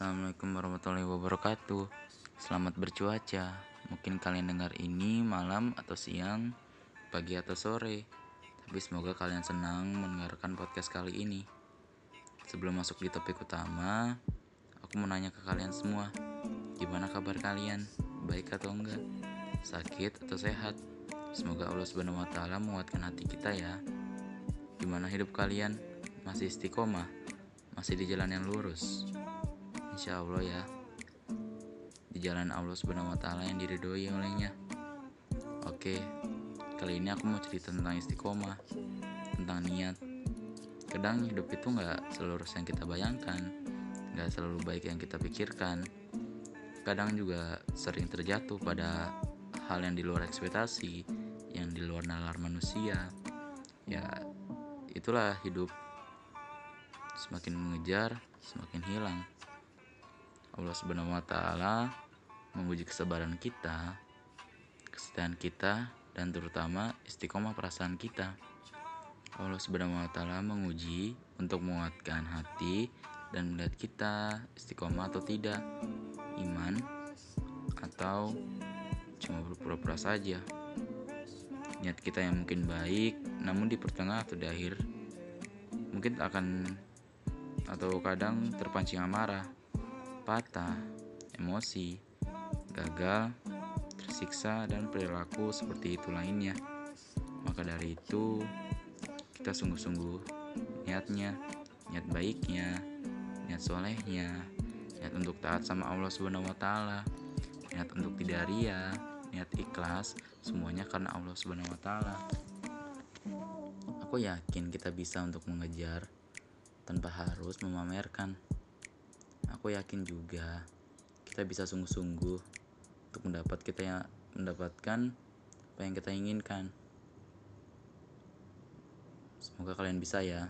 Assalamualaikum warahmatullahi wabarakatuh Selamat bercuaca Mungkin kalian dengar ini malam atau siang Pagi atau sore Tapi semoga kalian senang mendengarkan podcast kali ini Sebelum masuk di topik utama Aku mau nanya ke kalian semua Gimana kabar kalian? Baik atau enggak? Sakit atau sehat? Semoga Allah Subhanahu wa taala menguatkan hati kita ya. Gimana hidup kalian? Masih istiqomah? Masih di jalan yang lurus? Insya Allah ya di jalan Allah Subhanahu Wa Taala yang diridhoi olehnya. Oke, kali ini aku mau cerita tentang istiqomah, tentang niat. Kadang hidup itu nggak selurus yang kita bayangkan, nggak selalu baik yang kita pikirkan. Kadang juga sering terjatuh pada hal yang di luar ekspektasi, yang di luar nalar manusia. Ya, itulah hidup. Semakin mengejar, semakin hilang. Allah Subhanahu wa taala menguji kesabaran kita, kesetiaan kita dan terutama istiqomah perasaan kita. Allah Subhanahu wa taala menguji untuk menguatkan hati dan melihat kita istiqomah atau tidak, iman atau cuma berpura-pura saja. Niat kita yang mungkin baik, namun di pertengahan atau di akhir mungkin akan atau kadang terpancing amarah patah, emosi, gagal, tersiksa, dan perilaku seperti itu lainnya. Maka dari itu, kita sungguh-sungguh niatnya, niat baiknya, niat solehnya, niat untuk taat sama Allah Subhanahu wa Ta'ala, niat untuk tidak ria, niat ikhlas, semuanya karena Allah Subhanahu wa Ta'ala. Aku yakin kita bisa untuk mengejar tanpa harus memamerkan aku yakin juga kita bisa sungguh-sungguh untuk mendapat kita yang mendapatkan apa yang kita inginkan. Semoga kalian bisa ya.